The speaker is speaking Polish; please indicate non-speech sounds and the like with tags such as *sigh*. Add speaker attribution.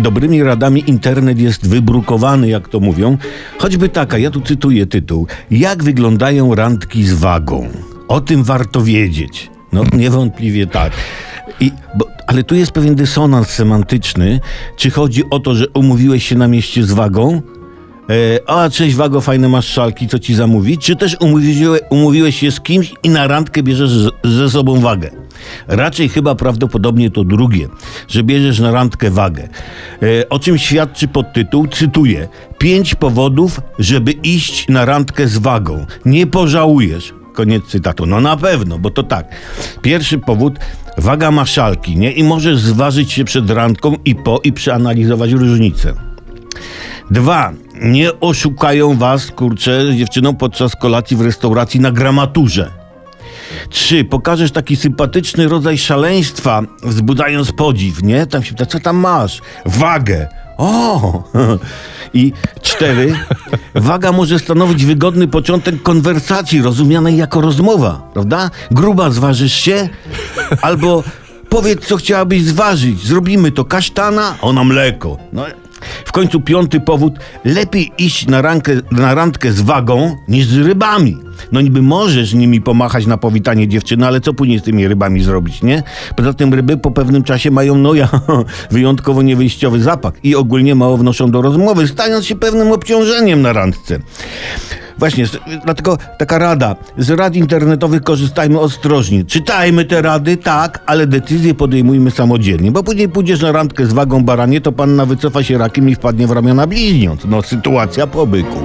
Speaker 1: dobrymi radami internet jest wybrukowany, jak to mówią. Choćby taka, ja tu cytuję tytuł. Jak wyglądają randki z wagą? O tym warto wiedzieć. No niewątpliwie tak. I, bo, ale tu jest pewien dysonans semantyczny. Czy chodzi o to, że umówiłeś się na mieście z wagą? E, a cześć Wago, fajne masz szalki, co ci zamówić? Czy też umówiłeś, umówiłeś się z kimś i na randkę bierzesz ze sobą wagę? Raczej chyba prawdopodobnie to drugie, że bierzesz na randkę wagę. E, o czym świadczy podtytuł? Cytuję. Pięć powodów, żeby iść na randkę z wagą. Nie pożałujesz. Koniec cytatu. No na pewno, bo to tak. Pierwszy powód, waga ma szalki, nie? I możesz zważyć się przed randką i po i przeanalizować różnicę. Dwa, nie oszukają was, kurczę, dziewczyną podczas kolacji w restauracji na gramaturze. Trzy, pokażesz taki sympatyczny rodzaj szaleństwa, wzbudzając podziw, nie? Tam się pyta, co tam masz? Wagę. O! *laughs* I cztery, waga może stanowić wygodny początek konwersacji, rozumianej jako rozmowa, prawda? Gruba, zważysz się? Albo powiedz, co chciałabyś zważyć. Zrobimy to kasztana, ona mleko. No, w końcu piąty powód, lepiej iść na, rankę, na randkę z wagą niż z rybami. No niby możesz nimi pomachać na powitanie dziewczyny, ale co później z tymi rybami zrobić, nie? Poza tym ryby po pewnym czasie mają, no ja, *laughs* wyjątkowo niewyjściowy zapach i ogólnie mało wnoszą do rozmowy, stając się pewnym obciążeniem na randce. Właśnie, dlatego taka rada. Z rad internetowych korzystajmy ostrożnie. Czytajmy te rady, tak, ale decyzje podejmujmy samodzielnie. Bo później pójdziesz na randkę z wagą baranie, to panna wycofa się rakiem i wpadnie w ramiona bliźniąt. No, sytuacja po byku.